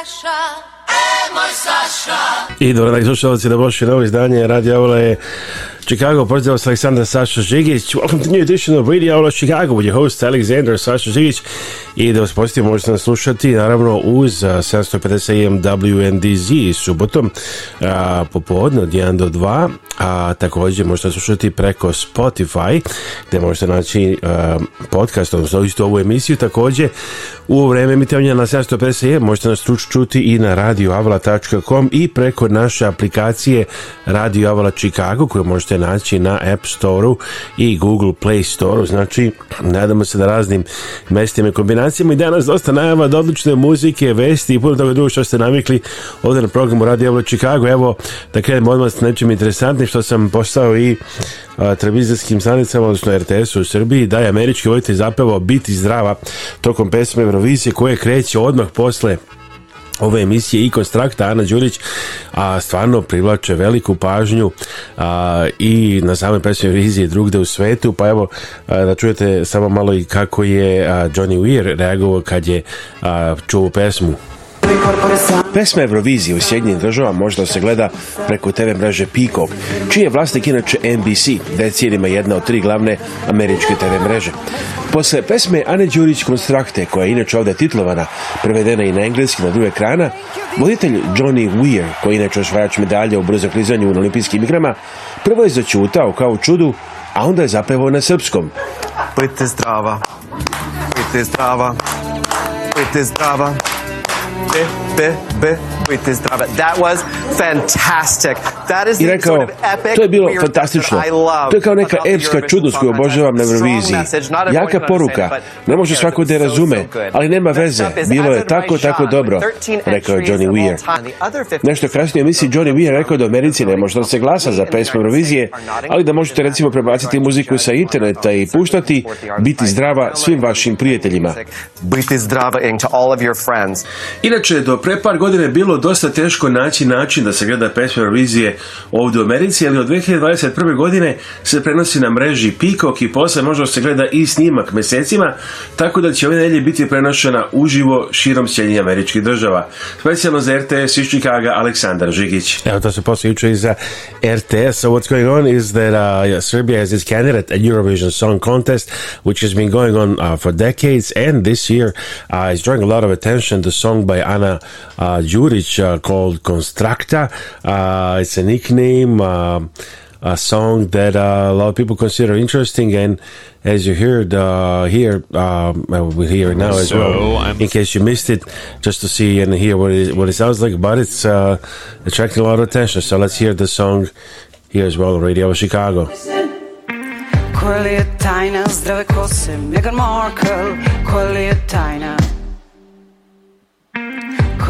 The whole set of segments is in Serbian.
Saša, e moj Saša. I dobro, dragi slušalci, da boši novo izdanje Radio Aula je Chicago Birdos, Alexander Sasha Žigić. Welcome to new edition of Radio Avala Chicago with your host Alexander Sasha Žigić. I da vas postavim, možete nas slušati naravno uz 750 AM WNDZ subotom a, popodne od 1 do 2. A također možete slušati preko Spotify gde možete naći podcast, odnosno isto ovu emisiju. Također u vreme na 750 možete nas čuti i na radioavala.com i preko naše aplikacije Radio Avala Chicago koju možete naći na App Store-u i Google Play Store-u, znači nadamo se da raznim mestima i kombinacijama i danas dosta najava od odlične muzike, vesti i puno toga drugo što ste navikli ovdje na programu Radio Evo Chicago. Evo, da krenemo odmah s nečim interesantnim što sam postao i televizijskim stanicama, odnosno RTS-u u Srbiji, da je američki vojitelj zapevao Biti zdrava tokom pesme Eurovizije koje kreće odmah posle ove emisije i Konstrakta Ana Đurić a stvarno privlače veliku pažnju i na same pesme vizije drugde u svetu pa evo da čujete samo malo i kako je Johnny Weir reagovao kad je čuo pesmu Pesma Eurovizije u Sjedinjenim državama možda se gleda preko TV mreže Peacock, čiji je vlasnik inače NBC, cijelima jedna od tri glavne američke TV mreže. Posle pesme Ane Đurić Konstrakte, koja je inače ovdje titlovana, prevedena i na engleski na druge ekrana, voditelj Johnny Weir, koji je inače osvajač medalja u brzo klizanju u olimpijskim igrama, prvo je začutao kao čudu, a onda je zapevao na srpskom. Pojte zdrava, pojte zdrava, pojte zdrava, Yeah. budite That was I rekao, to je bilo fantastično. To je kao neka epska čudnost koju obožavam na Euroviziji. Jaka poruka. Ne može svako da je razume, ali nema veze. Bilo je tako, tako dobro, rekao je Johnny Weir. Nešto kasnije misli Johnny Weir rekao da u Americi ne može da se glasa za pesmu Eurovizije, ali da možete recimo prebaciti muziku sa interneta i puštati Biti zdrava svim vašim prijateljima. Biti zdrava Inače, do pre par godine bilo dosta teško naći način da se gleda pesme Eurovizije ovdje u Americi, ali od 2021. godine se prenosi na mreži Peacock i posle možda se gleda i snimak mjesecima, tako da će ove nedjelje biti prenošena uživo širom Sjedinjenih američkih država. Specijalno za RTS iz Čikaga, Aleksandar Žigić. Evo to se poslije juče i za RTS. So what's going on is that uh, Serbia has its candidate at Eurovision Song Contest, which has been going on uh, for decades, and this year uh, is drawing a lot of attention. to song by Ana Uh, Juric uh, called Constructa. Uh, it's a nickname a song that uh, a lot of people consider interesting and as you heard uh, here um, we hear it now as so well I'm in case you missed it just to see and hear what it, what it sounds like but it's uh, attracting a lot of attention so let's hear the song here as well Radio Chicago zdrave kose Meghan Markle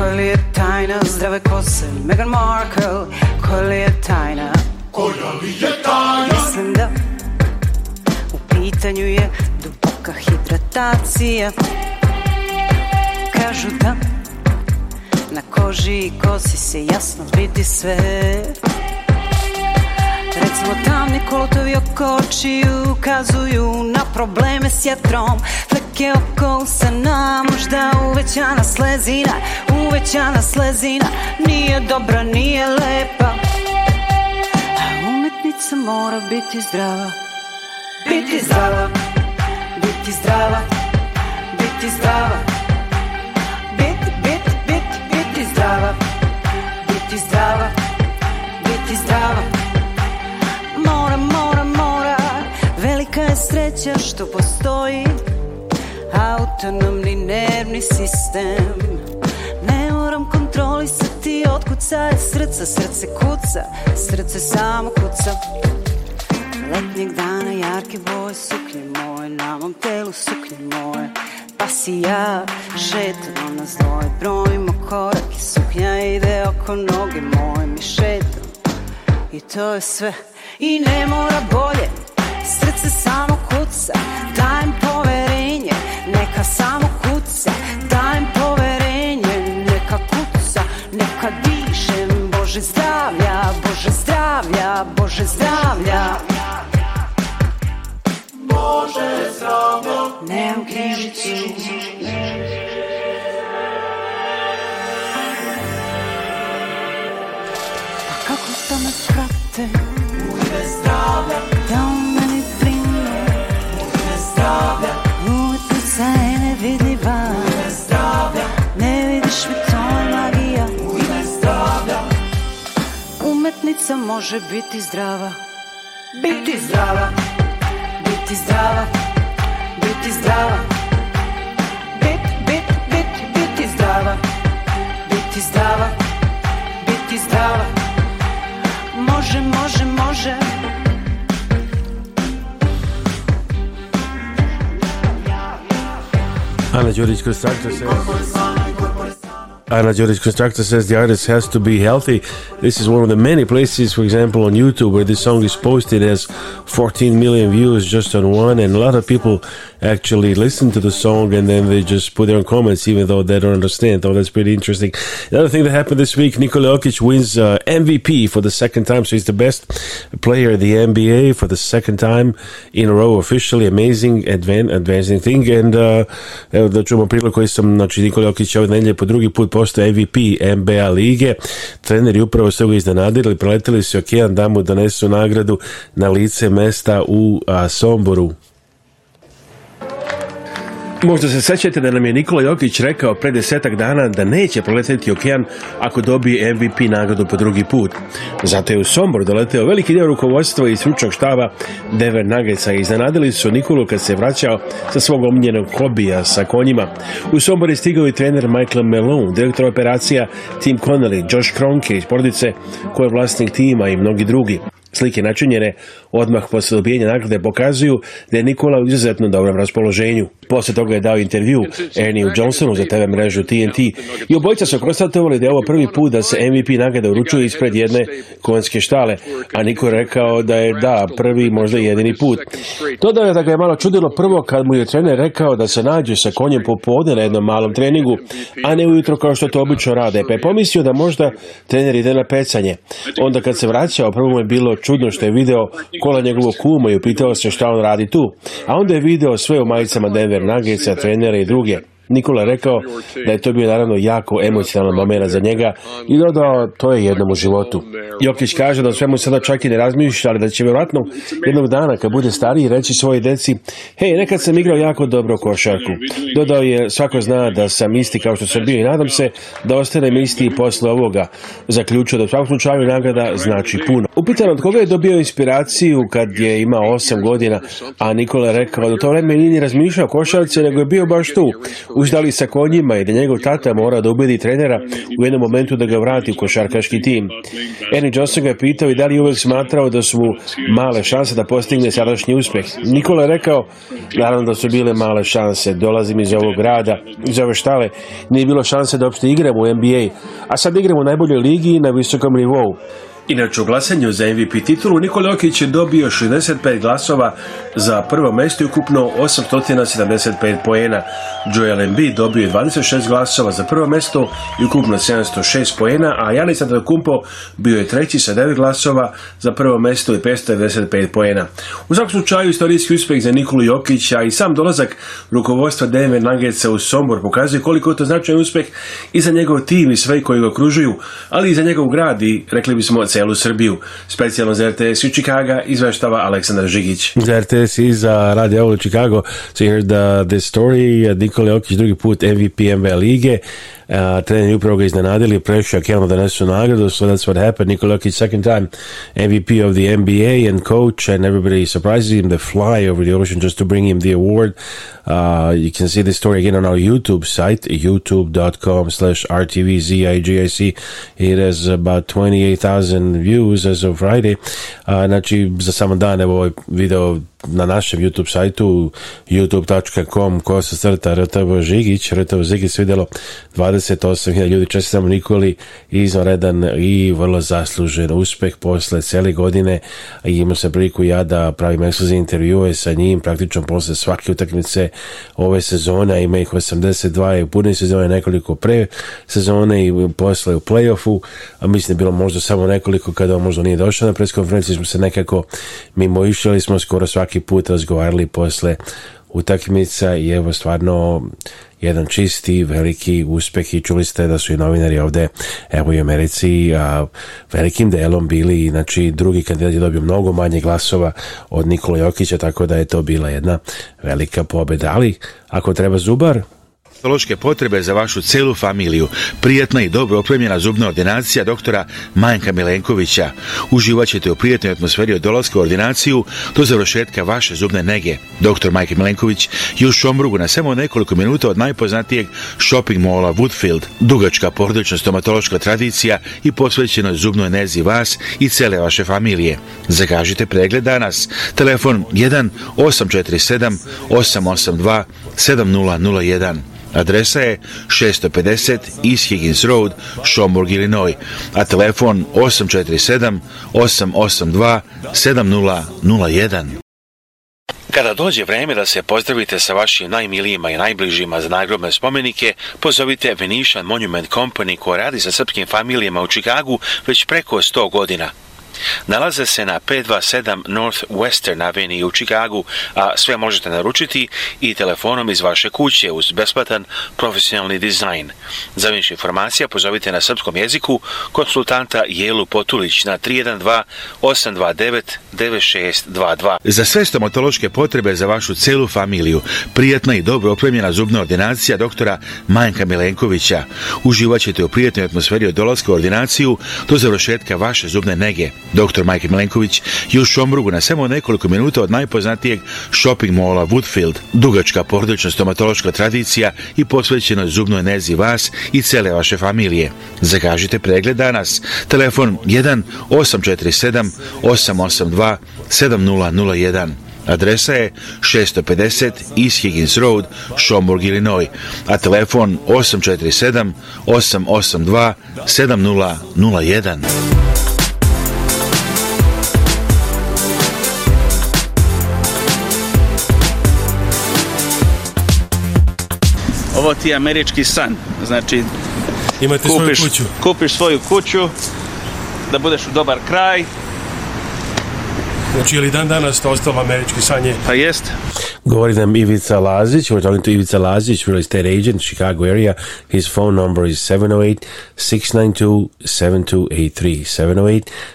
Koja li je tajna zdrave kose Meghan Markle Koja li je tajna Koja li je tajna Mislim da U pitanju je duboka hidratacija Kažu da Na koži i kosi se jasno vidi sve Recimo tamni kolotovi oko očiju ukazuju na probleme s jetrom Fleke oko usana, možda uvećana slezina Uvećana slezina, nije dobra, nije lepa A umetnica mora biti zdrava Biti zdrava, biti zdrava, biti zdrava Biti, biti, biti, biti zdrava Biti zdrava, biti zdrava sreća što postoji autonomni nervni sistem Ne moram kontrolisati Otkucaje je srca, srce kuca, srce samo kuca Letnjeg dana jarke boje, suknje moje, na mom telu suknje moje Pa si ja šetam na ono zloje, brojimo korak i suknja ide oko noge moje Mi šetam i to je sve i ne mora bolje srce samo kuca Dajem poverenje, neka samo kuca Dajem poverenje, neka kuca Neka dišem, Bože zdravlja, Bože zdravlja, Bože zdravlja Bože zdravlja Ne u križicu, ne trudnica može biti zdrava. Biti zdrava, biti zdrava, biti zdrava. Bit, bit, bit, biti zdrava, biti zdrava, biti zdrava. Može, može, može. Ana Đurić kroz traktor se... Ana Juric Constructor says the artist has to be healthy. This is one of the many places, for example, on YouTube where this song is posted. It has 14 million views just on one, and a lot of people actually listen to the song and then they just put their comments, even though they don't understand. Oh, that's pretty interesting. Another thing that happened this week: Nikola Jokic wins uh, MVP for the second time, so he's the best player in the NBA for the second time in a row. Officially, amazing, advan- advancing thing. And uh, da čujemo priliku koji znači Nikola Jokić ove nedelje po drugi put postaje MVP NBA lige. Treneri upravo su ga iznenadili, preletili su okijan da mu donesu nagradu na lice mesta u Somboru. Možda se sećate da nam je Nikola Jokić rekao pre desetak dana da neće proleteti okean ako dobije MVP nagradu po drugi put. Zato je u Sombor doleteo veliki dio rukovodstva i sručnog štaba Dever Nuggetsa i iznenadili su Nikolu kad se vraćao sa svog omljenog hobija sa konjima. U Sombor je stigao i trener Michael Malone, direktor operacija Tim Connelly, Josh Kronke iz porodice koje je vlasnik tima i mnogi drugi. Slike načinjene odmah posle dobijenja nagrade pokazuju da je Nikola u izuzetno dobrom raspoloženju. Poslije toga je dao intervju Ernie Johnsonu za TV mrežu TNT i obojica su konstatovali da je ovo prvi put da se MVP nagrada uručuje ispred jedne konjske štale, a Niko je rekao da je da, prvi možda jedini put. Dodao je da ga je malo čudilo prvo kad mu je trener rekao da se nađe sa konjem popodne na jednom malom treningu, a ne ujutro kao što to obično rade, pa je pomislio da možda trener ide na pecanje. Onda kad se vraćao, prvo mu je bilo čudno što je video kola njegovog kuma i upitao se šta on radi tu, a onda je video sve u majicama Denver Nuggetsa, trenere i druge. Nikola rekao da je to bio naravno jako emocionalan moment za njega i dodao to je jednom u životu. Jokić kaže da sve svemu sada čak i ne razmišlja, ali da će vjerojatno jednog dana kad bude stariji reći svojoj deci hej, nekad sam igrao jako dobro košarku. Dodao je, svako zna da sam isti kao što sam bio i nadam se da ostanem isti i posle ovoga. Zaključio da u svakom slučaju nagrada znači puno. Upitano od koga je dobio inspiraciju kad je imao 8 godina, a Nikola rekao da to vreme nije ni razmišljao košarci, nego je bio baš tu, Uždali sa konjima i da njegov tata mora da ubedi trenera u jednom momentu da ga vrati u košarkaški tim. Ernie Johnson ga je pitao i da li uvek smatrao da su male šanse da postigne sadašnji uspjeh. Nikola je rekao, naravno da su bile male šanse, dolazim iz ovog grada, iz ove štale, nije bilo šanse da uopšte igram u NBA, a sad igram u najboljoj ligi na visokom nivou. Inače u glasanju za MVP titulu Nikola Jokić je dobio 65 glasova za prvo mesto i ukupno 875 poena. Joel Embiid dobio je 26 glasova za prvo mesto i ukupno 706 poena, a Janis Antetokounmpo bio je treći sa 9 glasova za prvo mesto i 595 poena. U svakom slučaju istorijski uspjeh za Nikolu Jokića i sam dolazak rukovodstva Denver Nuggetsa u Sombor pokazuje koliko je to značajan uspjeh i za njegov tim i sve koji ga okružuju, ali i za njegov grad i rekli bismo celu Srbiju. Specijalno za RTS u Čikaga izveštava Aleksandar Žigić. Za RTS i za Radio Ovo Čikago so you heard the, story Nikole Okić drugi put MVP NBA lige. Uh, trener upravo ga iznenadili, prešak jel national nagradu, so that's what happened. Nikolaki second time MVP of the NBA and coach and everybody surprises him. They fly over the ocean just to bring him the award. Uh, you can see the story again on our YouTube site, youtube.com slash rtvzigic. It has about 28,000 views as of Friday. Uh, znači, za samo dan, evo, video na našem YouTube sajtu youtube.com ko se crta Rtavo Žigić, Rtavo Žigić vidjelo 28.000 ljudi, čestitam Nikoli izvanredan i vrlo zaslužen uspeh posle cele godine i imao sam priliku ja da pravim ekskluzivne intervjue sa njim praktično posle svake utakmice ove sezone, ima ih 82 i u sezone nekoliko pre sezone i posle u playoffu a mislim je bilo možda samo nekoliko kada možda nije došao na preskonferenciju, smo se nekako mimo smo skoro svake svaki put razgovarali posle utakmica i evo stvarno jedan čisti veliki uspeh i čuli ste da su i novinari ovde evo i u Americi a, velikim delom bili znači drugi kandidat je dobio mnogo manje glasova od Nikola Jokića tako da je to bila jedna velika pobeda ali ako treba Zubar Stomatološke potrebe za vašu celu familiju. Prijetna i dobro opremljena zubna ordinacija doktora Majnka Milenkovića. Uživat ćete u prijetnoj atmosferi od dolaska u ordinaciju do završetka vaše zubne nege. Doktor Majka Milenković je u Šomrugu na samo nekoliko minuta od najpoznatijeg shopping mola Woodfield. Dugačka porodična stomatološka tradicija i posvećenost zubnoj nezi vas i cele vaše familije. Zagažite pregled danas. Telefon 1 847 882 7001. Adresa je 650 East Higgins Road, Schaumburg, Illinois, a telefon 847 882 7001. Kada dođe vrijeme da se pozdravite sa vašim najmilijima i najbližima za nagrobne spomenike, pozovite Venetian Monument Company koja radi sa srpskim familijama u Čikagu već preko 100 godina. Nalaze se na 527 North Western Avenue u Chicagu, a sve možete naručiti i telefonom iz vaše kuće uz besplatan profesionalni dizajn. Za više informacija pozovite na srpskom jeziku konsultanta Jelu Potulić na 312-829-9622. Za sve stomatološke potrebe za vašu celu familiju, prijatna i dobro opremljena zubna ordinacija doktora Manjka Milenkovića. uživaćete u prijatnoj atmosferi od dolaska u ordinaciju do završetka vaše zubne nege. Dr. Mike Milenković je u Šombrugu na samo nekoliko minuta od najpoznatijeg shopping mola Woodfield. Dugačka porodična stomatološka tradicija i posvećena zubnoj nezi vas i cele vaše familije. Zagažite pregled danas. Telefon 1 847 882 7001. Adresa je 650 East Higgins Road, Schaumburg, Illinois, a telefon 847 882 7001. ovo ti je američki san. Znači, Imate kupiš, svoju kuću. Kupiš svoju kuću, da budeš u dobar kraj. Znači, je li dan danas to ostalo američki san je? Pa jest. Govori nam Ivica Lazić, we're talking to Ivica Lazić, real estate agent, Chicago area. His phone number is 708-692-7283.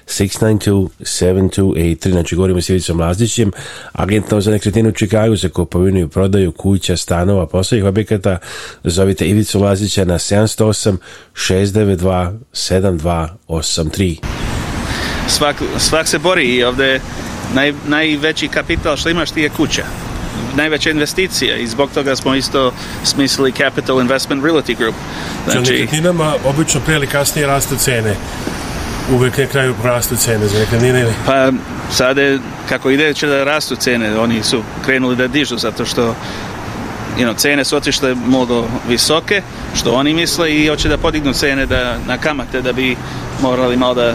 708-692-7283. Znači, govorimo s Ivicom Lazićem, agentom za nekretinu u Chicago, za kupovinu i prodaju kuća, stanova, poslovih objekata. Zovite Ivicu Lazića na 708 692 7283. Svak, svak se bori i ovde naj, najveći kapital što imaš ti je kuća najveća investicija i zbog toga smo isto smislili Capital Investment Realty Group. Znači, nekretninama obično prije ili kasnije rastu cene. Uvijek kraju rastu cene za nekretnine Pa sada kako ide će da rastu cene, oni su krenuli da dižu zato što you know, cijene su otišle mnogo visoke, što oni misle i hoće da podignu cene da, na kamate da bi morali malo da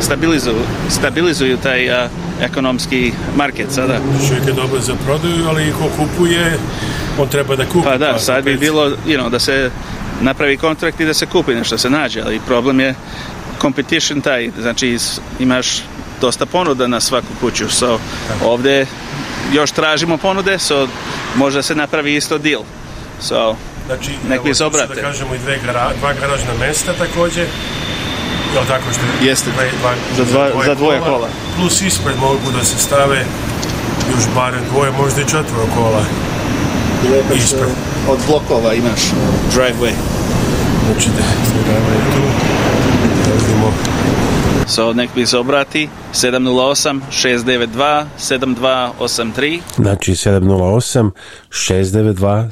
stabilizuju, stabilizuju taj a, ekonomski market sada. Čovjek je dobro za prodaju, ali ko kupuje, on treba da kupi. Pa da, sad bi bilo you da se napravi kontrakt i da se kupi nešto se nađe, ali problem je competition taj, znači imaš dosta ponuda na svaku kuću, so ovdje još tražimo ponude, so možda se napravi isto deal. So, znači, nek mi se obrate. Da kažemo i dve dva garažna mesta također. Jel tako što Jeste, za, dvoje za dvoje kola, Plus ispred mogu da se stave još bare dvoje, možda i četvoro kola. ispred. E, od blokova imaš driveway. Znači da, tu. Da So, nek mi se obrati 708 692 7283. Znači 708 692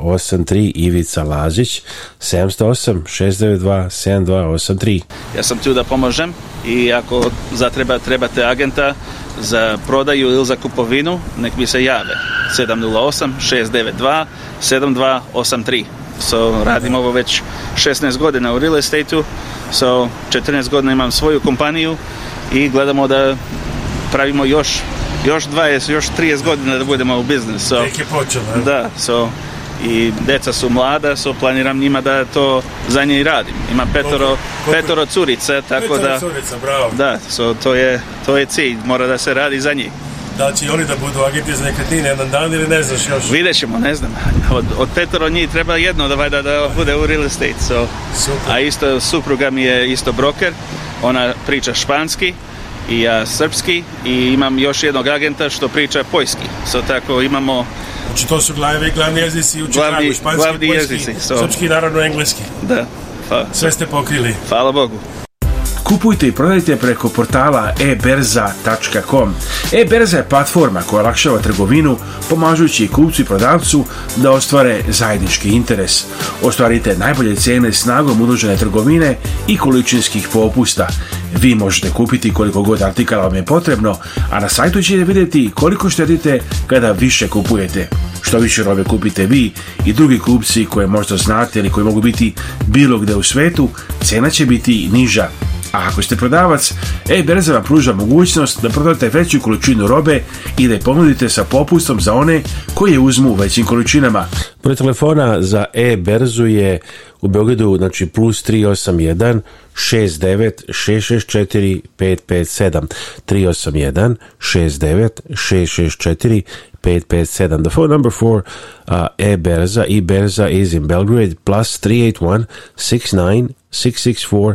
7283 Ivica Lazić 708 692 7283. Ja sam tu da pomožem i ako zatreba trebate agenta za prodaju ili za kupovinu, nek mi se jave 708 692 7283. So, radim ovo već 16 godina u real estate-u. So, 14 godina imam svoju kompaniju i gledamo da pravimo još još 20, još 30 godina da budemo u biznis. So, Tek je počelo, Da, so, i deca su mlada, so planiram njima da to za nje i radim. Ima petoro, koliko, koliko, petoro curice, tako petoro da... Curica, bravo. Da, so, to, je, to je cilj, mora da se radi za njih da će oni da budu agenti za nekretnine jedan dan ili ne znaš još? Vidjet ćemo, ne znam. Od, od njih treba jedno da da, da bude u real estate. So. Super. A isto supruga mi je isto broker, ona priča španski i ja srpski i imam još jednog agenta što priča pojski. So tako imamo Znači to su glavni, glavni jezici u Čikagu, španski, glavni poljski, jezici, so. srpski naravno engleski. Da. Sve ste pokrili. Hvala Bogu kupujte i prodajte preko portala eberza.com. eberza je platforma koja olakšava trgovinu, pomažući kupcu i prodavcu da ostvare zajednički interes. Ostvarite najbolje cijene snagom udružene trgovine i količinskih popusta. Vi možete kupiti koliko god artikala vam je potrebno, a na sajtu ćete vidjeti koliko štedite kada više kupujete. Što više robe kupite vi i drugi kupci koje možda znate ili koji mogu biti bilo gde u svetu, cena će biti niža a ako ste prodavac, e-berza vam pruža mogućnost da prodate veću količinu robe i da je ponudite sa popustom za one koje uzmu u većim količinama. Broj telefona za e-berzu je u Beogradu znači plus 381 69 664 557 381 69 664 557. The phone number for uh, e-berza, e-berza is in Belgrade plus 381 69 664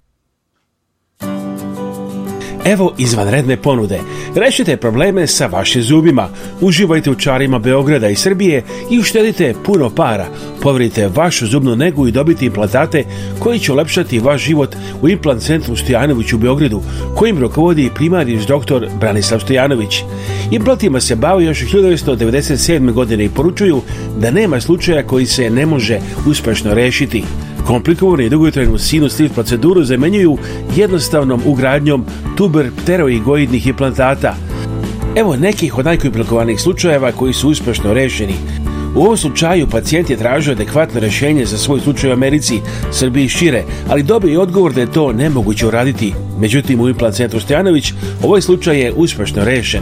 Evo izvanredne ponude. Rešite probleme sa vašim zubima. Uživajte u čarima Beograda i Srbije i uštedite puno para. Povrite vašu zubnu negu i dobiti implantate koji će olepšati vaš život u implant centru Stojanović u Beogradu, kojim rukovodi primariš doktor Branislav Stojanović. Implantima se bavi još 1997. godine i poručuju da nema slučaja koji se ne može uspješno rešiti. Komplikovane i dugotrajnu sinus lift proceduru zamenjuju jednostavnom ugradnjom pteroigoidnih implantata. Evo nekih od najkomplikovanijih slučajeva koji su uspješno rešeni. U ovom slučaju pacijent je tražio adekvatno rješenje za svoj slučaj u Americi, Srbiji i šire, ali dobio je odgovor da je to nemoguće uraditi. Međutim, u Implant centru Stojanović ovaj slučaj je uspješno rešen.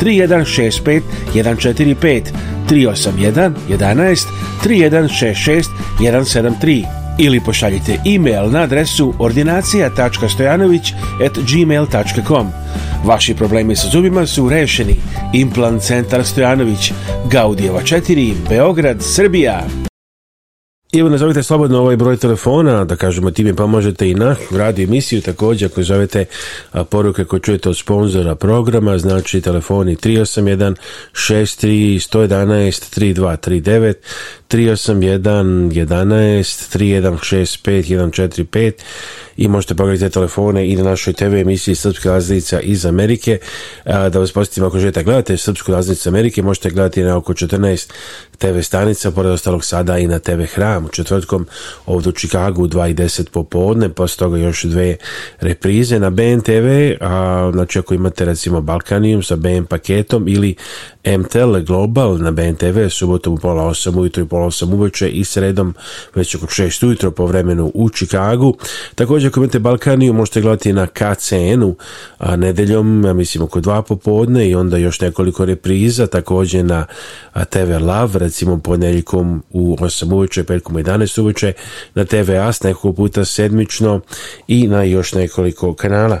3165 145 381 11 3166 173 ili pošaljite e-mail na adresu ordinacija.stojanović at gmail.com Vaši problemi sa zubima su rešeni. Implant centar Stojanović, Gaudijeva 4, Beograd, Srbija. I nazovite slobodno ovaj broj telefona, da kažemo time možete i naš radio emisiju također ako zovete poruke koje čujete od sponzora programa, znači telefoni 381 63 111 3239 381 11 3165 145 i možete pogledati telefone i na našoj TV emisiji Srpska razlica iz Amerike. Da vas posjetimo ako želite gledate Srpsku razlicu Amerike, možete gledati na oko 14 TV stanica, pored ostalog sada i na TV Hram. Četvrtkom ovdje u Čikagu u 2.10 popodne, poslije toga još dve reprize na BN TV, znači ako imate recimo Balkanijum sa BN paketom ili MTL Global na BNTV subotom u pola osam ujutro i pola osam uveče i sredom već oko šest ujutro po vremenu u Čikagu. Također ako imate Balkaniju možete gledati na KCN-u nedeljom, ja mislim oko dva popodne i onda još nekoliko repriza također na TV Love recimo ponedjeljkom u osam uveče, petkom u 11 uveče na TV As nekog puta sedmično i na još nekoliko kanala.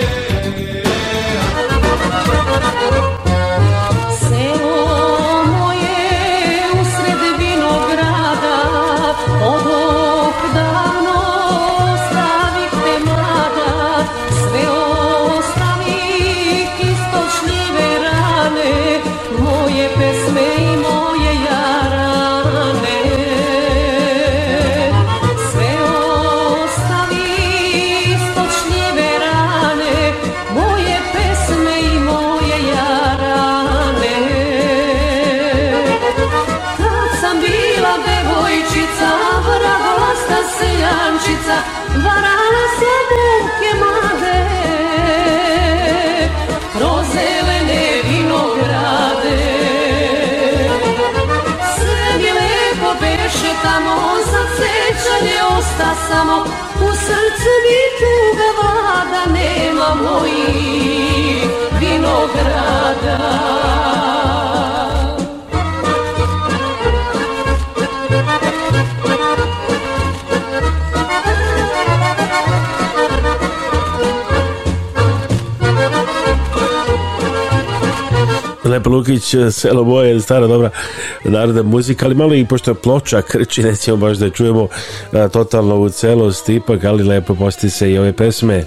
Lepo Lukić, eh, Selo Boje, stara dobra narodna muzika, ali malo i pošto je ploča krči, nećemo baš da čujemo eh, totalno u celosti, ipak, ali lepo posti se i ove pesme.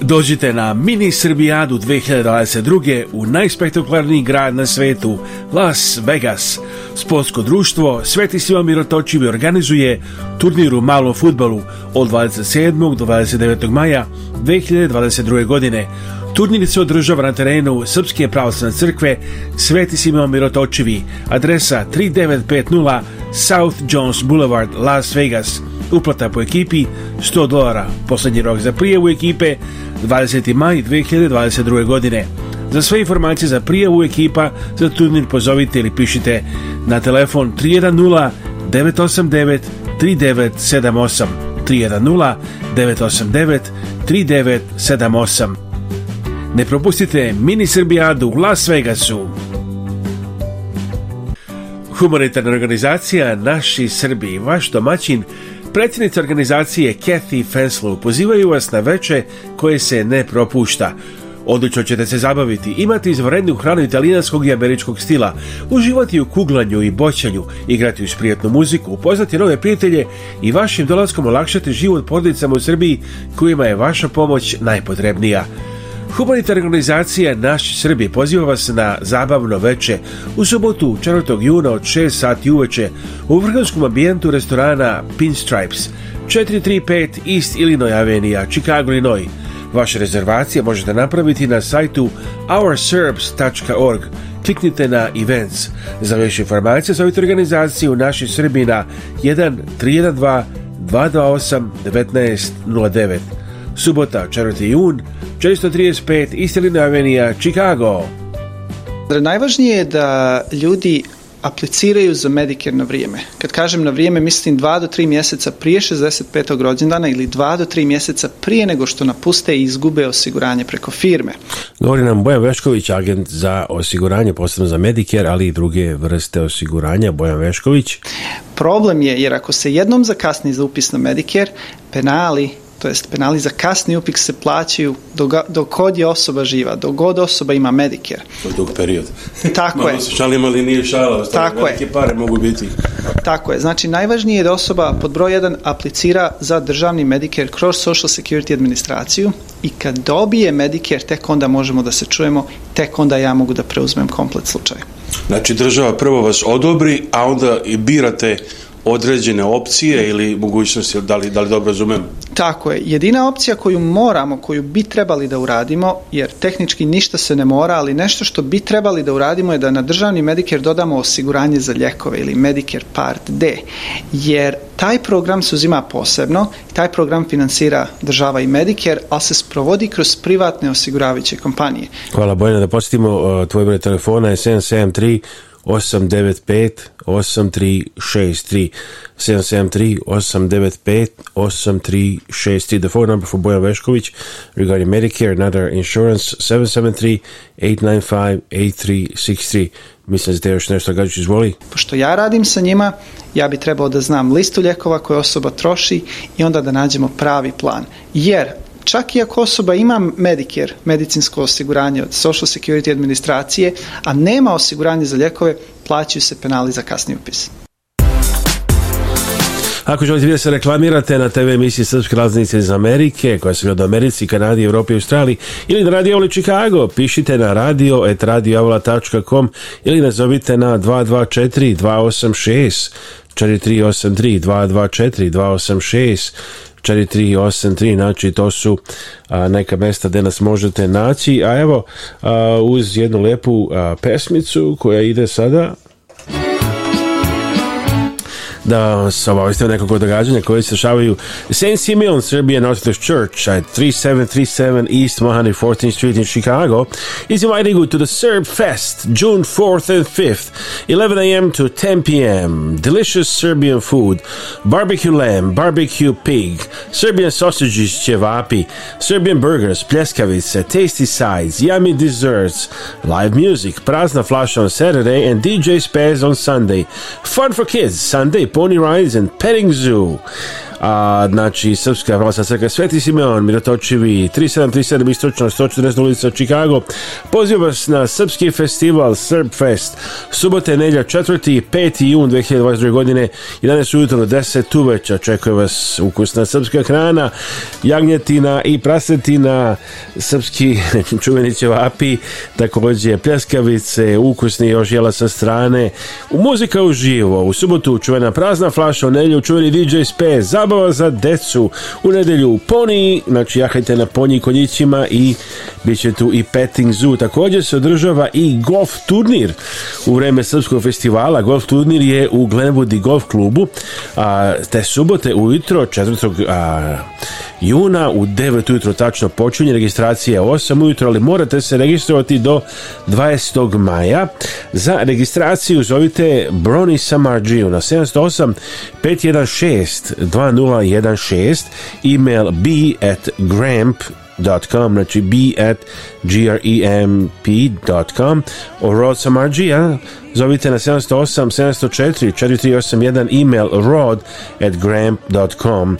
Dođite na Mini Srbijadu 2022. u najspektakularniji grad na svetu, Las Vegas. Sportsko društvo Sveti Sivan Mirotočivi organizuje turnir u malom futbalu od 27. do 29. maja 2022. godine Turnir se održava na terenu Srpske pravoslavne crkve Sveti Simeon Mirotočivi, adresa 3950 South Jones Boulevard, Las Vegas. Uplata po ekipi 100 dolara. Posljednji rok za prijavu ekipe 20. maj 2022. godine. Za sve informacije za prijavu ekipa za turnir pozovite ili pišite na telefon 310 989 3978 310 989 3978 ne propustite mini Srbijadu u Las Vegasu. Humanitarna organizacija Naši Srbi, vaš domaćin, predsjednica organizacije Kathy Fenslow pozivaju vas na veče koje se ne propušta. Odlično ćete se zabaviti, imati izvorednu hranu italijanskog i američkog stila, uživati u kuglanju i boćanju, igrati uz prijatnu muziku, upoznati nove prijatelje i vašim dolaskom olakšati život porodicama u Srbiji kojima je vaša pomoć najpotrebnija. Humanitarna organizacija Naši Srbi poziva vas na zabavno veče u sobotu, 4. juna od 6 sati uveče u vrhunskom ambijentu restorana Pinstripes 435 East Illinois Avenija, Chicago, Illinois. Vaše rezervacije možete napraviti na sajtu ourserbs.org. Kliknite na Events. Za više informacije zovite organizaciju Naši Srbi na 1 312 228 1909. Subota, 4. jun, 435 Istelina Avenija, Chicago. Najvažnije je da ljudi apliciraju za Medicare na vrijeme. Kad kažem na vrijeme, mislim 2 do 3 mjeseca prije 65. rođendana ili 2 do 3 mjeseca prije nego što napuste i izgube osiguranje preko firme. Govori nam Bojan Vešković, agent za osiguranje, posebno za Medicare, ali i druge vrste osiguranja. Bojan Vešković. Problem je jer ako se jednom zakasni za upis na Medicare, penali to jest penali za kasni upik se plaćaju dok god je osoba živa, dok god osoba ima Medicare. To je dug period. Tako je. ali nije šala, Tako je. pare mogu biti. Tako je. Znači, najvažnije je da osoba pod broj 1 aplicira za državni Medicare kroz Social Security administraciju i kad dobije Medicare, tek onda možemo da se čujemo, tek onda ja mogu da preuzmem komplet slučaj. Znači, država prvo vas odobri, a onda i birate određene opcije ili mogućnosti, da li, da li dobro razumijem Tako je. Jedina opcija koju moramo, koju bi trebali da uradimo, jer tehnički ništa se ne mora, ali nešto što bi trebali da uradimo je da na državni Medicare dodamo osiguranje za ljekove ili Medicare Part D, jer taj program se uzima posebno, taj program financira država i Medicare, ali se sprovodi kroz privatne osiguravajuće kompanije. Hvala Bojana, da posjetimo e, tvoj broj telefona 895 8363 773 895 8363 the phone number for Boyan Veskovic regarding Medicare and other insurance 773 895 8363 Mislim da još nešto gađu, izvoli. Pošto ja radim sa njima, ja bi trebao da znam listu lijekova koje osoba troši i onda da nađemo pravi plan. Jer čak i ako osoba ima Medicare, medicinsko osiguranje od Social Security administracije, a nema osiguranje za lijekove, plaćaju se penali za kasni upis. Ako želite da se reklamirate na TV emisiji Srpske raznice iz Amerike, koja se gleda u Americi, Kanadi, Europi i Australiji, ili na Radio Avala Chicago, pišite na radio ili radioavla.com ili nazovite na 224 286 4383 224 286 4383, znači to su neka mesta gdje nas možete naći, a evo uz jednu lepu pesmicu koja ide sada, da vas obaviste o događanja koje se St. Simeon Serbian Orthodox Church at 3737 East 114th Street in Chicago is inviting you to the Serb Fest June 4th and 5th 11 a.m. to 10 p.m. Delicious Serbian food barbecue lamb, barbecue pig Serbian sausages, cevapi Serbian burgers, pleskavice, tasty sides, yummy desserts live music, prazna flash on Saturday and DJ spares on Sunday. Fun for kids Sunday Pony Rides and Petting Zoo. a, znači Srpska pravoslavna crkva Sveti Simeon, Mirotočivi 3737 istočno 140 ulica Chicago poziv vas na Srpski festival fest subote, nedlja 4. i 5. jun 2022. godine 11. ujutro 10 uveća Očekuje vas ukusna srpska hrana jagnjetina i prasetina srpski čuveni ćevapi također pljeskavice ukusni još jela sa strane muzika živo u subotu čuvena prazna flaša u nedlju čuveni DJ Spe zabava za decu u nedelju u poni znači jahajte na Ponji konjićima i bit će tu i petting zoo. Također se održava i golf turnir u vreme Srpskog festivala. Golf turnir je u Glenwoodi golf klubu a, te subote ujutro 4. A, juna u 9 ujutro tačno počinje registracija 8 ujutro, ali morate se registrovati do 20. maja. Za registraciju zovite Broni Samarđiju na 708 516 2016 email b at gramp.com znači b at gremp.com rod samarđija zovite na 708 704 4381 email rod at gramp.com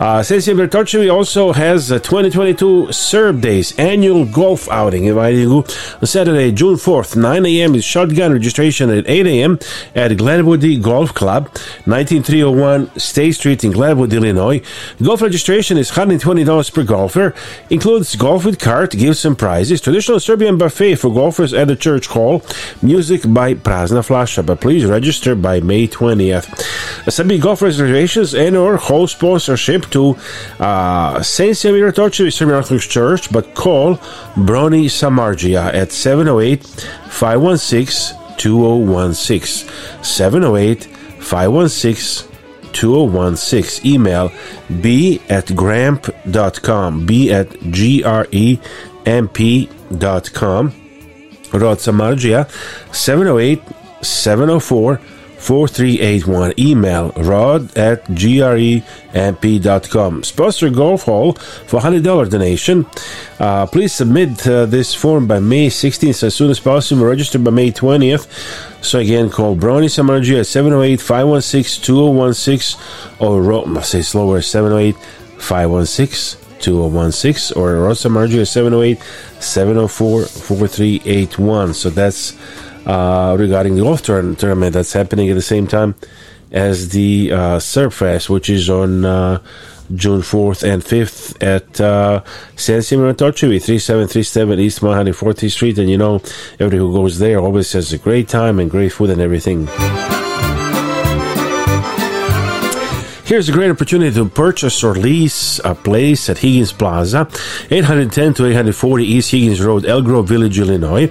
uh, Cecilia Bertocci also has a 2022 Serb Days annual golf outing inviting you on Saturday June 4th 9 a.m. is shotgun registration at 8 a.m. at Glenwoody Golf Club 19301 State Street in Glenwood Illinois golf registration is $120 per golfer includes golf with cart gives some prize is traditional Serbian buffet for golfers at the church hall, music by Prazna Flasha, but please register by May 20th. Serbian golf reservations and or whole sponsorship to uh, St. Severo Torčevi Serbian Orthodox Church, but call Broni Samargia at 708 516 2016 708 516 2016 email b at gramp.com b at g-r-e mp.com Rod at Samargia 708 704 4381. Email rod at gremp.com. Sponsor Golf Hall for $100 donation. Uh, please submit uh, this form by May 16th as soon as possible. Register by May 20th. So again, call Brony Samarji at 708 516 2016 or Rod, I say slower, 708 516 2016 or Rosa Marjorie 708 704 4381. So that's uh, regarding the golf tournament that's happening at the same time as the uh, Fest, which is on uh, June 4th and 5th at uh, San Simon Torchivi, 3737 East 140th Street. And you know, everybody who goes there always has a great time and great food and everything. Here's a great opportunity to purchase or lease a place at Higgins Plaza, 810 to 840 East Higgins Road, Elgro Village, Illinois.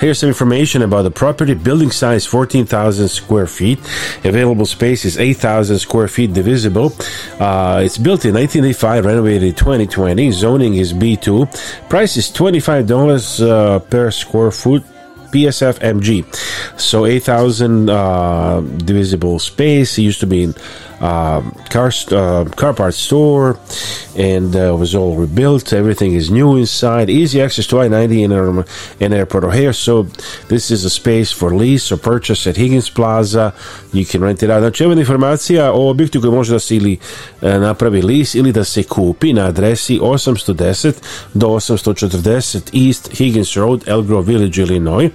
Here's some information about the property. Building size 14,000 square feet. Available space is 8,000 square feet divisible. Uh, it's built in 1985, renovated 2020. Zoning is B2. Price is $25 uh, per square foot. PSF MG. So 8,000 uh, divisible space. It used to be in Uh, car car uh, car parts store, and uh, was all rebuilt. Everything is new inside. Easy access to I-90 and, um, in Airport O'Hare. So this is a space for lease or purchase at Higgins Plaza. You can rent it out. Znači, ima informacija o objektu koji može da se ili uh, napravi lease ili da se kupi na adresi 810 do 840 East Higgins Road, Elgrove Village, Illinois.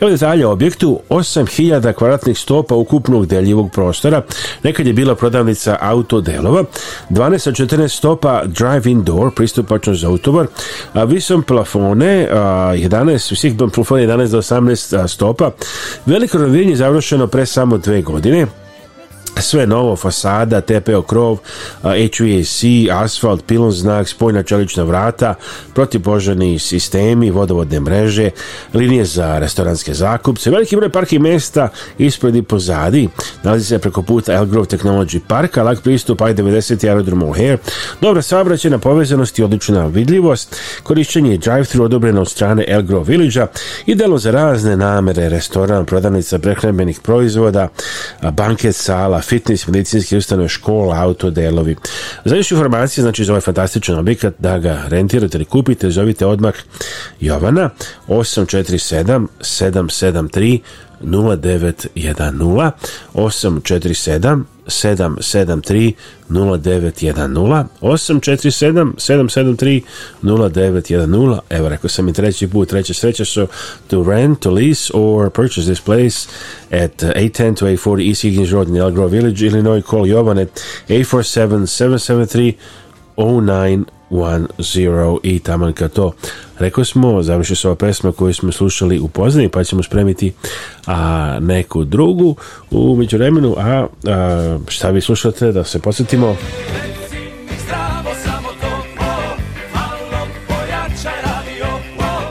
Evo detalje o objektu, 8000 kvadratnih stopa ukupnog deljivog prostora. Nekad je bila prodavnica autodelova, 12 14 stopa drive-in door, pristupačno za utovar, a visom plafone, a, 11, visih plafone 11 do 18 stopa, veliko rovinje završeno pre samo dve godine, sve novo, fasada, TPO krov, HVAC, asfalt, pilon znak, spojna čelična vrata, protipožarni sistemi, vodovodne mreže, linije za restoranske zakupce, veliki broj parki mesta ispred i pozadi, nalazi se preko puta Elgrove Technology Parka, lak pristup I-90 i aerodrom O'Hare, dobra saobraćena povezanost i odlična vidljivost, korišćenje drive-thru odobreno od strane Elgrove Village-a, idealno za razne namere, restoran, prodavnica prehrambenih proizvoda, banket sala, fitness, medicinske ustanove, škola, delovi Za još informacije, znači za ovaj fantastičan objekat, da ga rentirate ili kupite, zovite odmah Jovana 847 773 0910 847 773 0910 847 773 0910 Evo rekao sam i treći put, treća sreća su to rent, to lease or purchase this place at 810 to 840 East Higgins Road in Elgrove Village, Illinois. Call Jovane 847 773 0910 one Zero i taman ka to rekao smo, završi se ova pesma koju smo slušali u pozdani pa ćemo spremiti a, neku drugu u međuvremenu a, a šta vi slušate da se posjetimo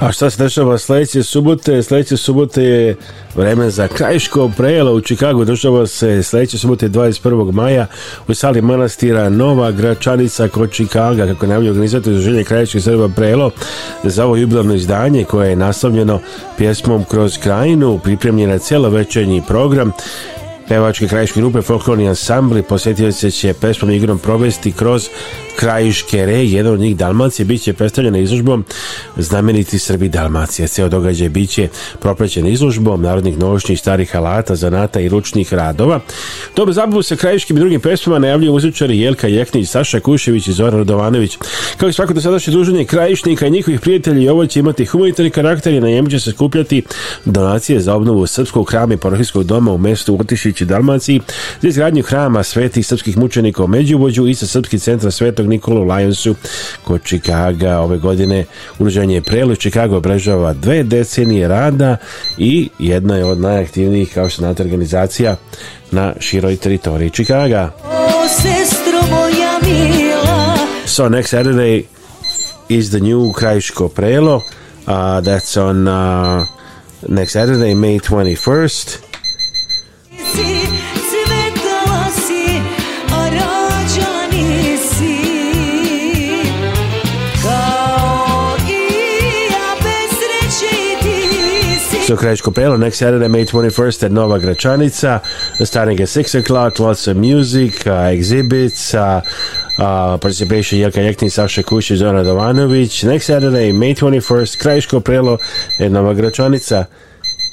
A šta se dešava sljedeće subote? Sljedeće subote je vreme za krajiško prejelo u Čikagu. Dešava se sljedeće subote 21. maja u sali manastira Nova Gračanica kod Čikaga, kako najbolje organizator je krajiških Srba prejelo za ovo jubilarno izdanje koje je nastavljeno pjesmom Kroz krajinu, Pripremljena je večernji program pevačke krajiške grupe Folklorni ansambli se će pesmom igrom provesti kroz krajiške re, jedan od njih Dalmacije, bit će predstavljena izložbom znameniti Srbi Dalmacije. Ceo događaj bit će propraćen izložbom narodnih nošnjih starih alata, zanata i ručnih radova. Dobro zabavu sa krajiškim i drugim pesmama najavljuju muzičari Jelka Jeknić, Saša Kušević i Zoran Radovanović. Kao i svako sadašnje druženje krajišnika i njihovih prijatelji i ovo će imati humanitarni karakter i na njemu će se skupljati donacije za obnovu srpskog hrama i doma u mestu Utišić Dalmanci i Dalmaciji za izgradnju hrama svetih srpskih mučenika u Međuvođu i sa srpski centra svetog u Lajonsu kod Čikaga ove godine. Uruženje je prelo Čikago obražava dve decenije rada i jedna je od najaktivnijih kao što znate organizacija na široj teritoriji Čikaga. O, sestro moja So next Saturday is the new Krajiško prelo. Uh, that's on uh, next Saturday, May 21st. So Krajiško Pelo, next Saturday, May 21st at Nova Gračanica, starting at 6 o'clock, lots of music, uh, exhibits, uh, uh, participation Jelka Jektin, Saša Kušić, Zoran Dovanović. Next Saturday, May 21st, Krajiško Prelo, Nova Gračanica.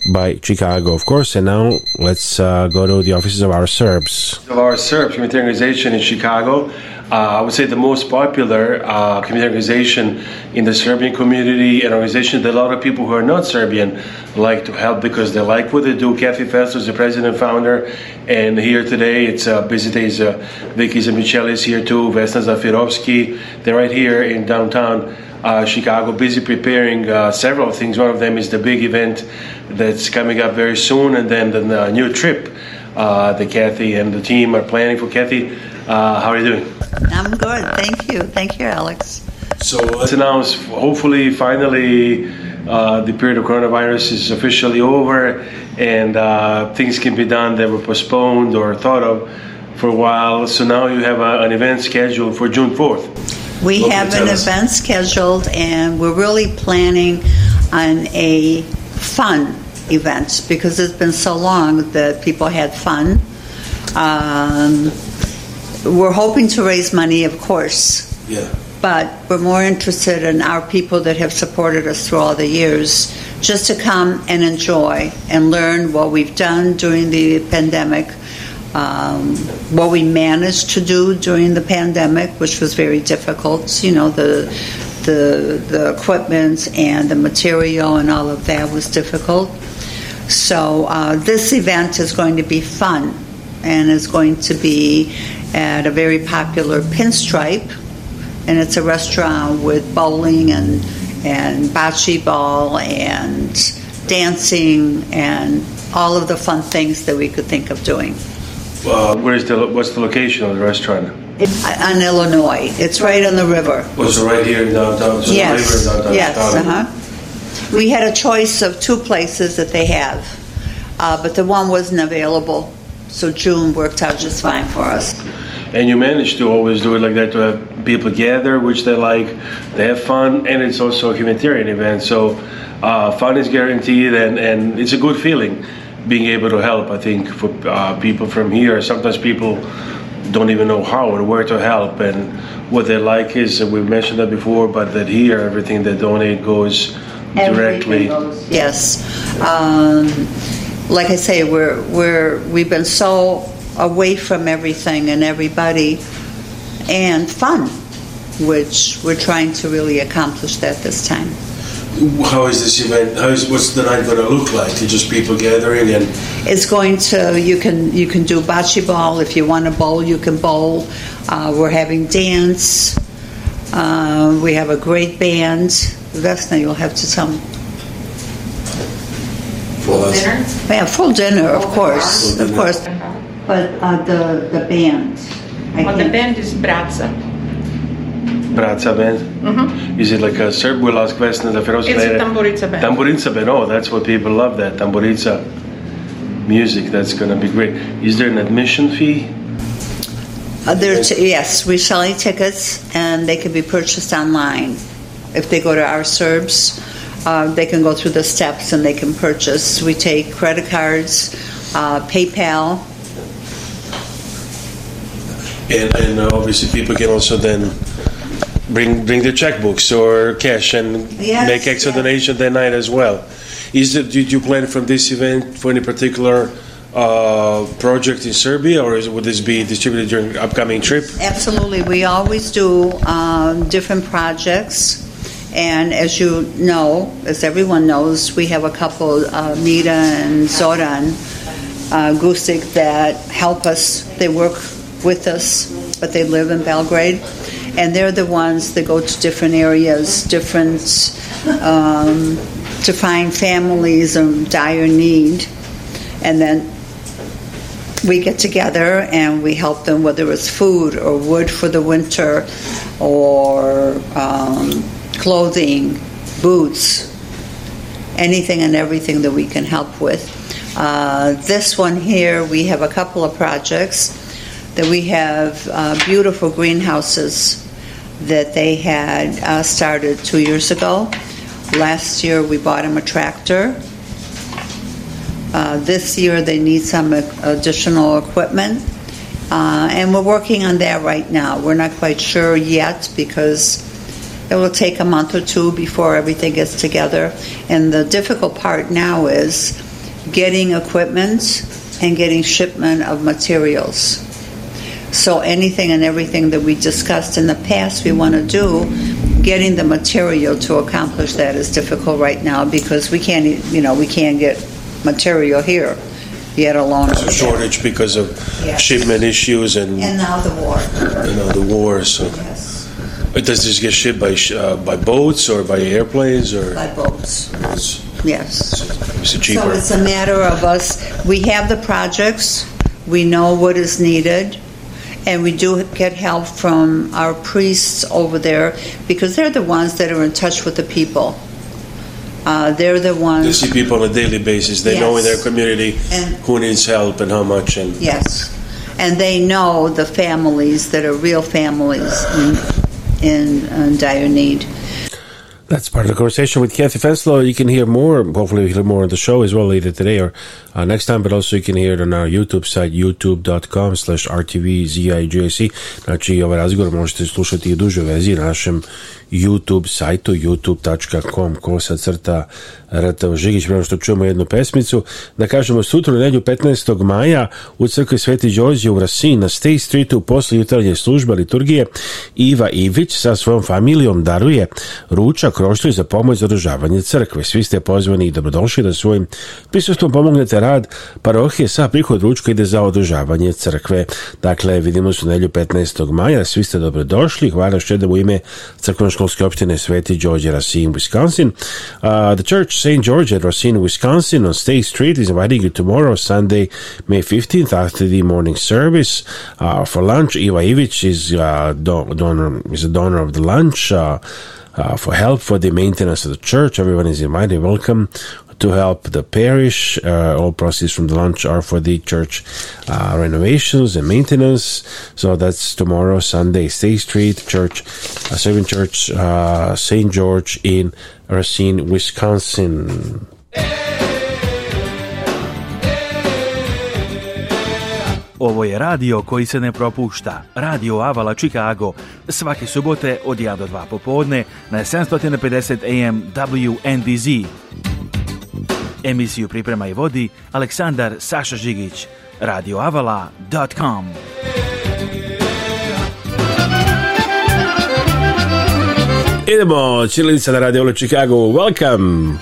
by Chicago, of course. And now let's uh, go to the offices of our Serbs. Of our Serbs community organization in Chicago, uh, I would say the most popular uh, community organization in the Serbian community, an organization that a lot of people who are not Serbian like to help because they like what they do. Kathy Fest is the president and founder, and here today it's uh, busy days. Uh, Vicky is here too, Vesna Zafirovsky. They're right here in downtown uh, Chicago busy preparing uh, several things. One of them is the big event that's coming up very soon, and then the new trip uh, that Kathy and the team are planning for. Kathy, uh, how are you doing? I'm good. Thank you. Thank you, Alex. So let's uh, announce, hopefully, finally. Uh, the period of coronavirus is officially over and uh, things can be done that were postponed or thought of for a while. So now you have a, uh, an event scheduled for June 4th. We have an event scheduled, and we're really planning on a fun event because it's been so long that people had fun. Um, we're hoping to raise money, of course. Yeah. But we're more interested in our people that have supported us through all the years just to come and enjoy and learn what we've done during the pandemic um, what we managed to do during the pandemic, which was very difficult, you know, the the the equipment and the material and all of that was difficult. So uh, this event is going to be fun, and is going to be at a very popular Pinstripe, and it's a restaurant with bowling and and bocce ball and dancing and all of the fun things that we could think of doing. Uh, where is the what's the location of the restaurant? It's on Illinois. It's right on the river. Was it right here in downtown? So yes. yes. Uh huh. We had a choice of two places that they have, uh, but the one wasn't available, so June worked out just fine for us. And you manage to always do it like that to have people gather, which they like, they have fun, and it's also a humanitarian event. So uh, fun is guaranteed, and, and it's a good feeling being able to help. I think for uh, people from here, sometimes people don't even know how or where to help. And what they like is we mentioned that before, but that here everything they donate goes directly. Goes. Yes, um, like I say, we're we're we've been so away from everything and everybody, and fun, which we're trying to really accomplish that this time how is this event? How is what's the night going to look like? It's just people gathering and. It's going to you can you can do bocce ball if you want to bowl you can bowl. Uh, we're having dance. Uh, we have a great band. Vesna, you'll have to tell me. Full dinner. Yeah, full dinner, of course, dinner. of course. But uh, the the band. I well, think. the band is Bratza. Brazza band? Mm-hmm. Is it like a Serbu las kvesne da feroce? It's a tamburica band. Tamburica band. Oh, that's what people love. That tamburica music. That's gonna be great. Is there an admission fee? Uh, yes, we're selling tickets, and they can be purchased online. If they go to our Serbs, uh, they can go through the steps and they can purchase. We take credit cards, uh, PayPal. And, and obviously, people can also then bring bring the checkbooks or cash and yes, make extra yes. donation that night as well. Is it, did you plan from this event for any particular uh, project in Serbia, or is, would this be distributed during upcoming trip? Absolutely, we always do um, different projects. And as you know, as everyone knows, we have a couple, uh, Mita and Zoran uh, that help us. They work with us, but they live in Belgrade and they're the ones that go to different areas, different um, to find families in dire need, and then we get together and we help them, whether it's food or wood for the winter, or um, clothing, boots, anything and everything that we can help with. Uh, this one here, we have a couple of projects that we have uh, beautiful greenhouses that they had uh, started two years ago. Last year we bought them a tractor. Uh, this year they need some additional equipment. Uh, and we're working on that right now. We're not quite sure yet because it will take a month or two before everything gets together. And the difficult part now is getting equipment and getting shipment of materials. So anything and everything that we discussed in the past we want to do, getting the material to accomplish that is difficult right now because we can't, you know, we can't get material here, yet alone. There's a shortage because of Yes. shipment issues and, And now the war. know, the war, so. Yes, Does this get shipped by, uh, by boats or by airplanes or? by boats. Yes. So it's a matter of us, we have the projects, we know what is needed, and we do get help from our priests over there because they're the ones that are in touch with the people. Uh, they're the ones. They see people on a daily basis. They yes. know in their community and, who needs help and how much. And yes, and they know the families that are real families in, in, in dire need. That's part of the conversation with Kathy Fenslow. You can hear more. Hopefully, you hear more on the show as well later today or uh, next time, but also you can hear it on our YouTube site, youtube.com slash rtvzijjc. Znači, ovaj razgovor možete slušati i u dužoj vezi na našem YouTube sajtu, youtube.com, kosa crta Žigić, prema što čujemo jednu pesmicu. Da kažemo, sutra u nedjelju 15. maja u crkvi Sveti Đorđe u Rasin na State Streetu posle jutarnje službe liturgije Iva Ivić sa svojom familijom daruje ručak i za pomoć za održavanje crkve. Svi ste pozvani i dobrodošli da svojim prisustvom pomognete rad parohije sa prihod ručka ide za održavanje crkve. Dakle, vidimo se u nelju 15. maja, svi ste dobrodošli, hvala što u ime crkvenoškolske opštine Sveti Đorđe Racine, Wisconsin. Uh, the church St. George at Racine, Wisconsin on State Street is inviting you tomorrow, Sunday, May 15th, after the morning service. Uh, for lunch, Iva Ivić is, uh, don- donor, is a donor of the lunch. Uh, Uh, for help for the maintenance of the church. Everyone is invited. Welcome to help the parish. Uh, all proceeds from the launch are for the church uh, renovations and maintenance. So that's tomorrow, Sunday, State Street Church, uh, Serving Church, uh, St. George in Racine, Wisconsin. Ovo je radio koji se ne propušta. Radio Avala Chicago. Svake subote od 1 do 2 popodne na 750 AM WNDZ. Emisiju priprema i vodi Aleksandar Saša Žigić. radioavala.com Idemo, Čilinica na Radio Avala Chicago. Welcome!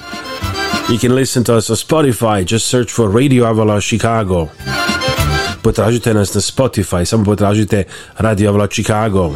You can listen to us on Spotify. Just search for Radio Avala Chicago. Potražite nas na Spotify. Samo potražite Radio Avala Chicago.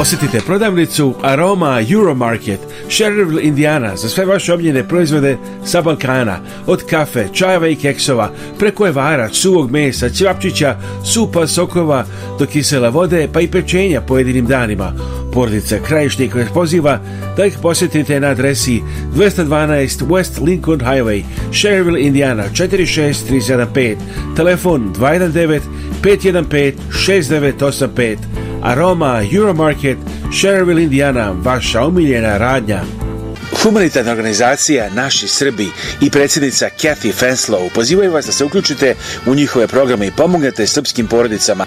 Posjetite prodavnicu Aroma Euromarket, Shareville Indiana, za sve vaše omljene proizvode sa Balkana, od kafe, čajeva i keksova, preko evara, suvog mesa, cvapčića, supa, sokova, do kisela vode, pa i pečenja pojedinim danima. Porodica Krajišnik vas poziva da ih posjetite na adresi 212 West Lincoln Highway, Shareville Indiana 46375, telefon 219 515 6985 Aroma, Euromarket, Sherville, Indiana, vaša omiljena radnja. Humanitarna organizacija Naši Srbi i predsjednica Kathy Fenslow pozivaju vas da se uključite u njihove programe i pomognete srpskim porodicama.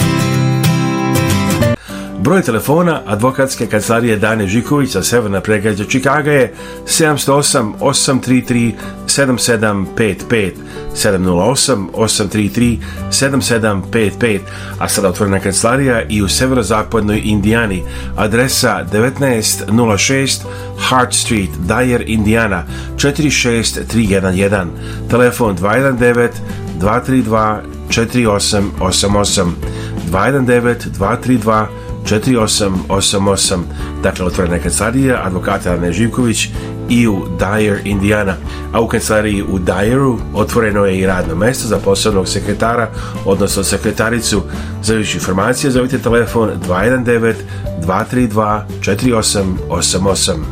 Broj telefona advokatske kancelarije Dane Žikovića Severna pregađa Čikaga je 708 833 7755 708 833 7755 a sada otvorena kancelarija i u severozapadnoj Indijani adresa 1906 Hart Street, Dyer, Indiana 46311 telefon 219 232 4888 219 232 4888, dakle otvorena kancelarija, advokata Ane Živković i u Dyer, Indiana. A u kancelariji u Dyeru otvoreno je i radno mjesto za posebnog sekretara, odnosno sekretaricu. Za više informacije zovite telefon 219 232 4888.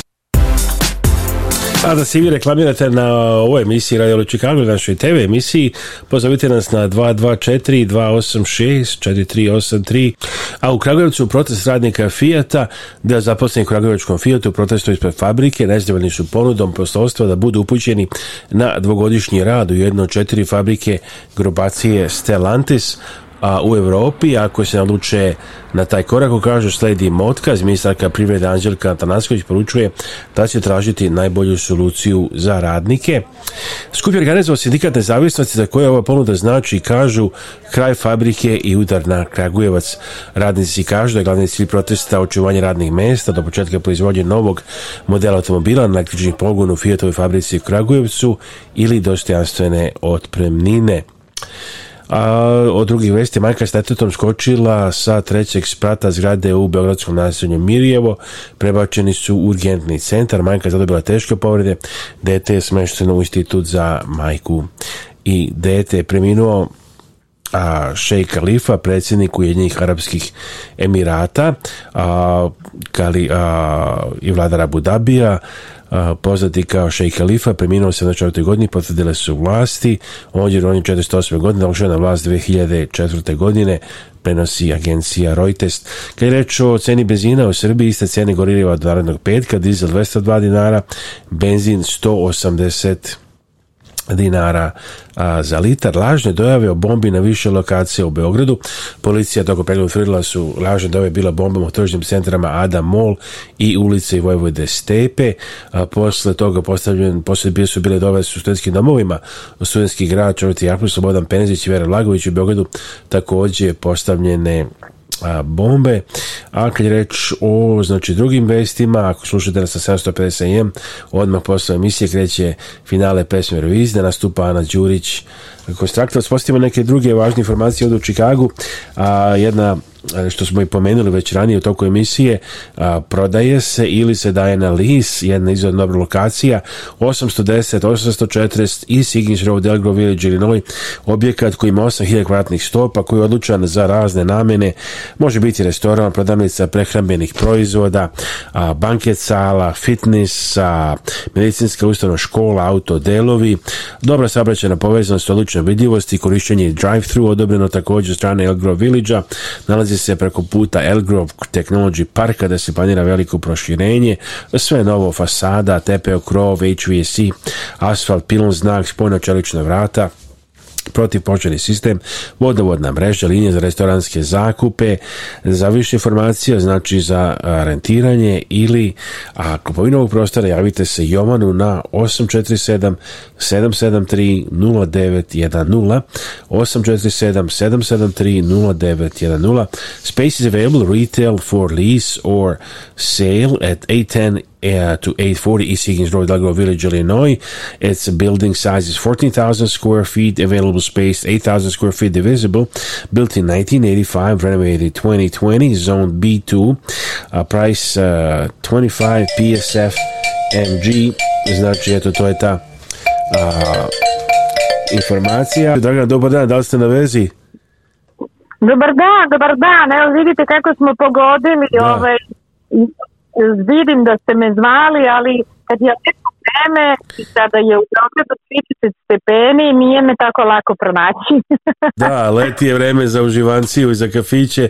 A da se vi reklamirate na ovoj emisiji Radio Chicago, našoj TV emisiji, pozovite nas na 224 286 4383, a u Kragujevcu protest radnika Fijata, da zaposleni u Kragujevačkom Fijatu protestu ispred fabrike, nezadovoljni su ponudom poslovstva da budu upućeni na dvogodišnji rad u jedno od četiri fabrike grupacije Stellantis, a, u Europi ako se naluče na taj korak, kažu sledi motkaz, Ministarka privrede Anđelka Tanasković poručuje da će tražiti najbolju soluciju za radnike. Skup je organizovao sindikat nezavisnosti za koje ova ponuda znači kažu kraj fabrike i udar na Kragujevac. Radnici kažu da je glavni cilj protesta očuvanje radnih mjesta do početka proizvodnje novog modela automobila na električnih pogon u Fiatovoj fabrici u Kragujevcu ili dostojanstvene otpremnine. A od drugih vesti, majka s tetetom skočila sa trećeg sprata zgrade u Beogradskom naselju Mirjevo. Prebačeni su u urgentni centar. Majka je zadobila teške povrede. Dete je smešteno u institut za majku i dete je preminuo a šej kalifa predsjednik Ujedinjenih Arabskih Emirata a, i vladara Abu Dabija poznati kao Šejh Khalifa, preminuo se na četvrtoj godini, potvrdile su vlasti, ovdje u rođen 48. godine, došao na vlast 2004. godine, prenosi agencija Reuters. Kad je reč o ceni benzina u Srbiji, iste cene goriva od narednog petka, dizel 202 dinara, benzin 180 dinara dinara za litar. Lažne dojave o bombi na više lokacija u Beogradu. Policija toko pregleda utvrdila su lažne dojave bila bombama u tržnim centrama Ada Mall i ulice Vojvode Stepe. posle toga postavljen, posle bile su bile dojave su studentskim domovima. Studentski grad Čovjeti Jakov, Slobodan Penzić i Vera Vlagović u Beogradu također je postavljene bombe. A kad je reč o znači, drugim vestima, ako slušate nas na 750 odmah posle emisije kreće finale pesme Eurovizije, nastupa Ana Đurić, Konstraktor. Spostimo neke druge važne informacije od u Čikagu. A jedna što smo i pomenuli već ranije u toku emisije, prodaje se ili se daje na lis, jedna izuzetno dobra lokacija, 810, 840 i Signature Road, Village Village, Illinois, objekat koji ima 8000 kvadratnih stopa, koji je odlučan za razne namene, može biti restoran, prodavnica prehrambenih proizvoda, a, banket sala, fitness, medicinska ustanova škola, autodelovi, dobra sabraćena povezanost vidljivost vidljivosti, korišćenje drive-thru, odobreno također strane Elgrove Village-a, nalazi se preko puta Elgrove Technology Parka da se planira veliko proširenje, sve novo fasada, tepeo krov, HVC, asfalt, pilon znak, spojno čelična vrata – počeni sistem, vodovodna mreža, linije za restoranske zakupe, za više informacija, znači za rentiranje ili ako kupovinu ovog prostora javite se Jomanu na 847 773 0910 847 773 0910 Space is available retail for lease or sale at 810 Uh, to 840 East Higgins Road, Delgro Village, Illinois. Its a building size is 14,000 square feet, available space 8,000 square feet divisible. Built in 1985, renovated 2020, zone B2, uh, price uh, 25 PSF MG. Znači, eto, to je ta uh, informacija. Dragan, dobar dan, da li ste na vezi? Dobar dan, dobar dan. Evo vidite kako smo pogodili da. ovaj vidim da ste me zvali, ali kad ja neko vreme i sada je u Beogradu 30 stepeni, nije me tako lako pronaći. da, leti je vreme za uživanciju i za kafiće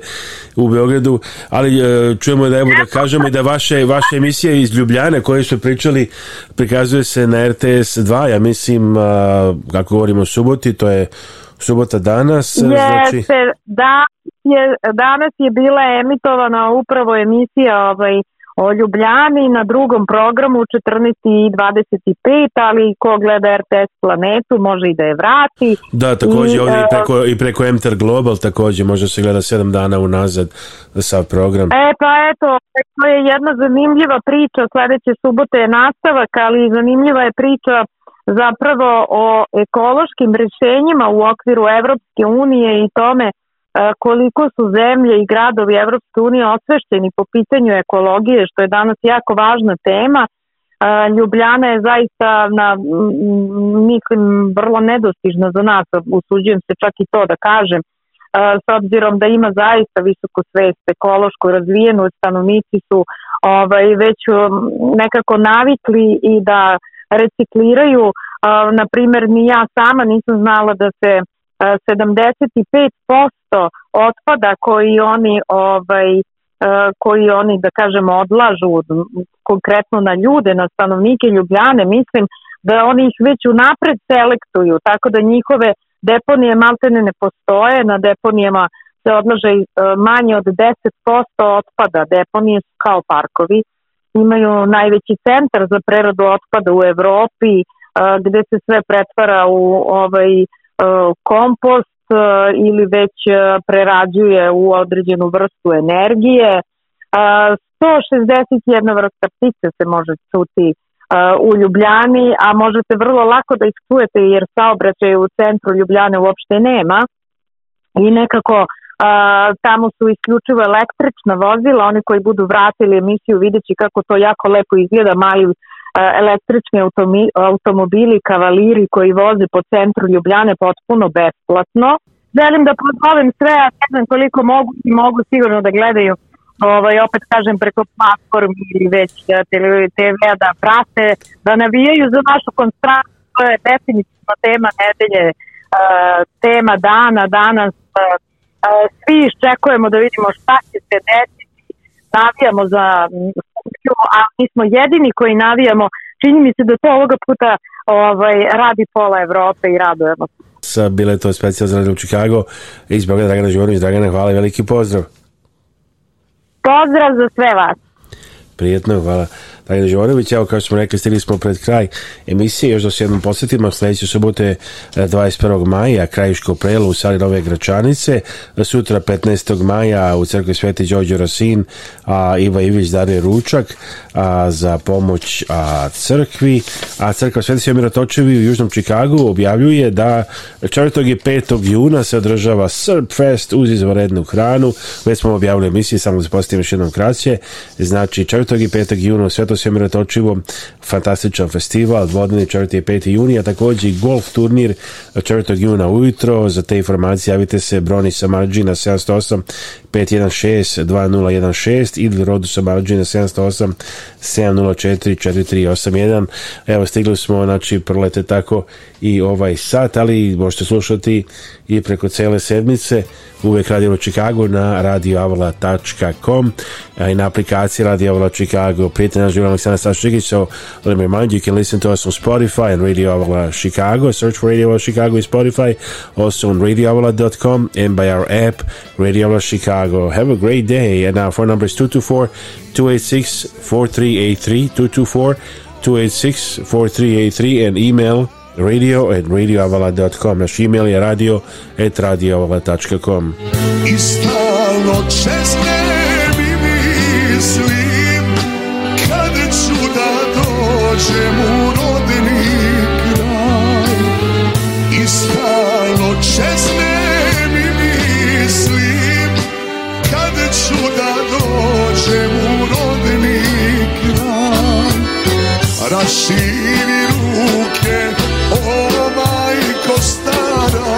u Beogradu, ali e, čujemo da evo da kažemo i da vaše, vaše emisije iz Ljubljane koje su pričali prikazuje se na RTS 2, ja mislim, kako govorimo o suboti, to je subota danas. znači... da, je, danas je bila emitovana upravo emisija ovaj, o Ljubljani na drugom programu u 14.25, ali ko gleda RTS planetu može i da je vrati. Da, također I, ovdje i e, preko, i preko MTR Global također može se gleda 7 dana unazad sav program. E pa eto, to je jedna zanimljiva priča, sljedeće subote je nastavak, ali zanimljiva je priča zapravo o ekološkim rješenjima u okviru Evropske unije i tome E, koliko su zemlje i gradovi Evropske unije osvešteni po pitanju ekologije, što je danas jako važna tema. E, Ljubljana je zaista na, vrlo nedostižna za nas, usuđujem se čak i to da kažem, e, s obzirom da ima zaista visoku svest, ekološku razvijenu, stanovnici su ovaj, već nekako navikli i da recikliraju, na primjer ni ja sama nisam znala da se 75% otpada koji oni ovaj e, koji oni da kažemo odlažu konkretno na ljude, na stanovnike Ljubljane, mislim da oni ih već unapred selektuju, tako da njihove deponije maltene ne postoje, na deponijama se odlaže e, manje od 10% otpada, deponije su kao parkovi, imaju najveći centar za preradu otpada u Europi, e, gde se sve pretvara u ovaj E, kompost e, ili već e, prerađuje u određenu vrstu energije. 161 vrsta ptice se može čuti u Ljubljani, a možete vrlo lako da iskujete jer saobraćaju u centru Ljubljane uopšte nema i nekako tamo su isključivo električna vozila, oni koji budu vratili emisiju videći kako to jako lepo izgleda mali E, električni automobili, kavaliri koji voze po centru Ljubljane potpuno besplatno. Želim da pozovem sve, a ne koliko mogu i mogu sigurno da gledaju ovaj, opet kažem preko platform ili već e, tv da prate, da navijaju za našu konstrukciju to je definitivno tema nedelje, e, tema dana, danas svi iščekujemo da vidimo šta će se desiti, navijamo za a mi smo jedini koji navijamo. Čini mi se da to ovoga puta ovaj, radi pola Evrope i radujemo. Sa bile to specijal za Radio Čikago. Iz Beograda Dragana Živorović. Dragana, hvala i veliki pozdrav. Pozdrav za sve vas. Prijetno, hvala. Marina Živorović. Evo, kao smo rekli, stigli smo pred kraj emisije. Još da se jednom posjetimo, sljedeće subote 21. E, maja, Krajiško prelo u sali Nove Gračanice. Sutra 15. maja u crkvi Sveti Đorđe Rosin, a Iva Ivić dare ručak za pomoć a, crkvi. A crkva Sveti Sjomira Točevi u Južnom Čikagu objavljuje da 4. i 5. juna se održava Serb Fest uz izvanrednu hranu. Već smo objavili emisiju, samo da još jednom kraće. Znači, 4. i 5. juna u Sveto svemirotočivo, fantastičan festival, dvodnevni 4. i 5. juni, također i golf turnir 4. juna ujutro. Za te informacije javite se Broni Samarđi na 708 516 2016 ili Rodu Samarđi na 708 704 4381. Evo, stigli smo, znači, prolete tako i ovaj sat, ali možete slušati i preko cele sedmice uvek Radio Chicago na radioavala.com e, i na aplikaciji Radio Chicago. Prijatelj Alexander So let me remind you, you can listen to us on Spotify and Radio Avala Chicago. Search for Radio Avala Chicago in Spotify, also on radioavala.com and by our app, Radio Avala Chicago. Have a great day. And our phone number is 224 286 4383 224 286 4383 and email radio at radioavala.com naš email je radio at radioavala.com I stalno mi misli širi ruke O majko stara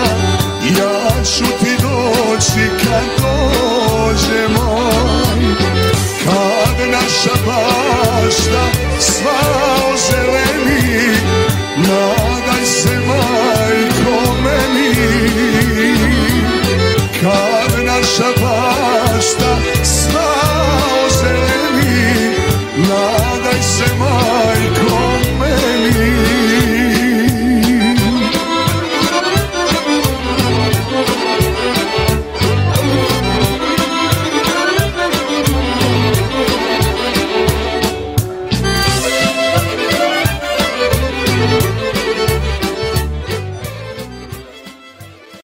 Ja ću ti doći kad dođemo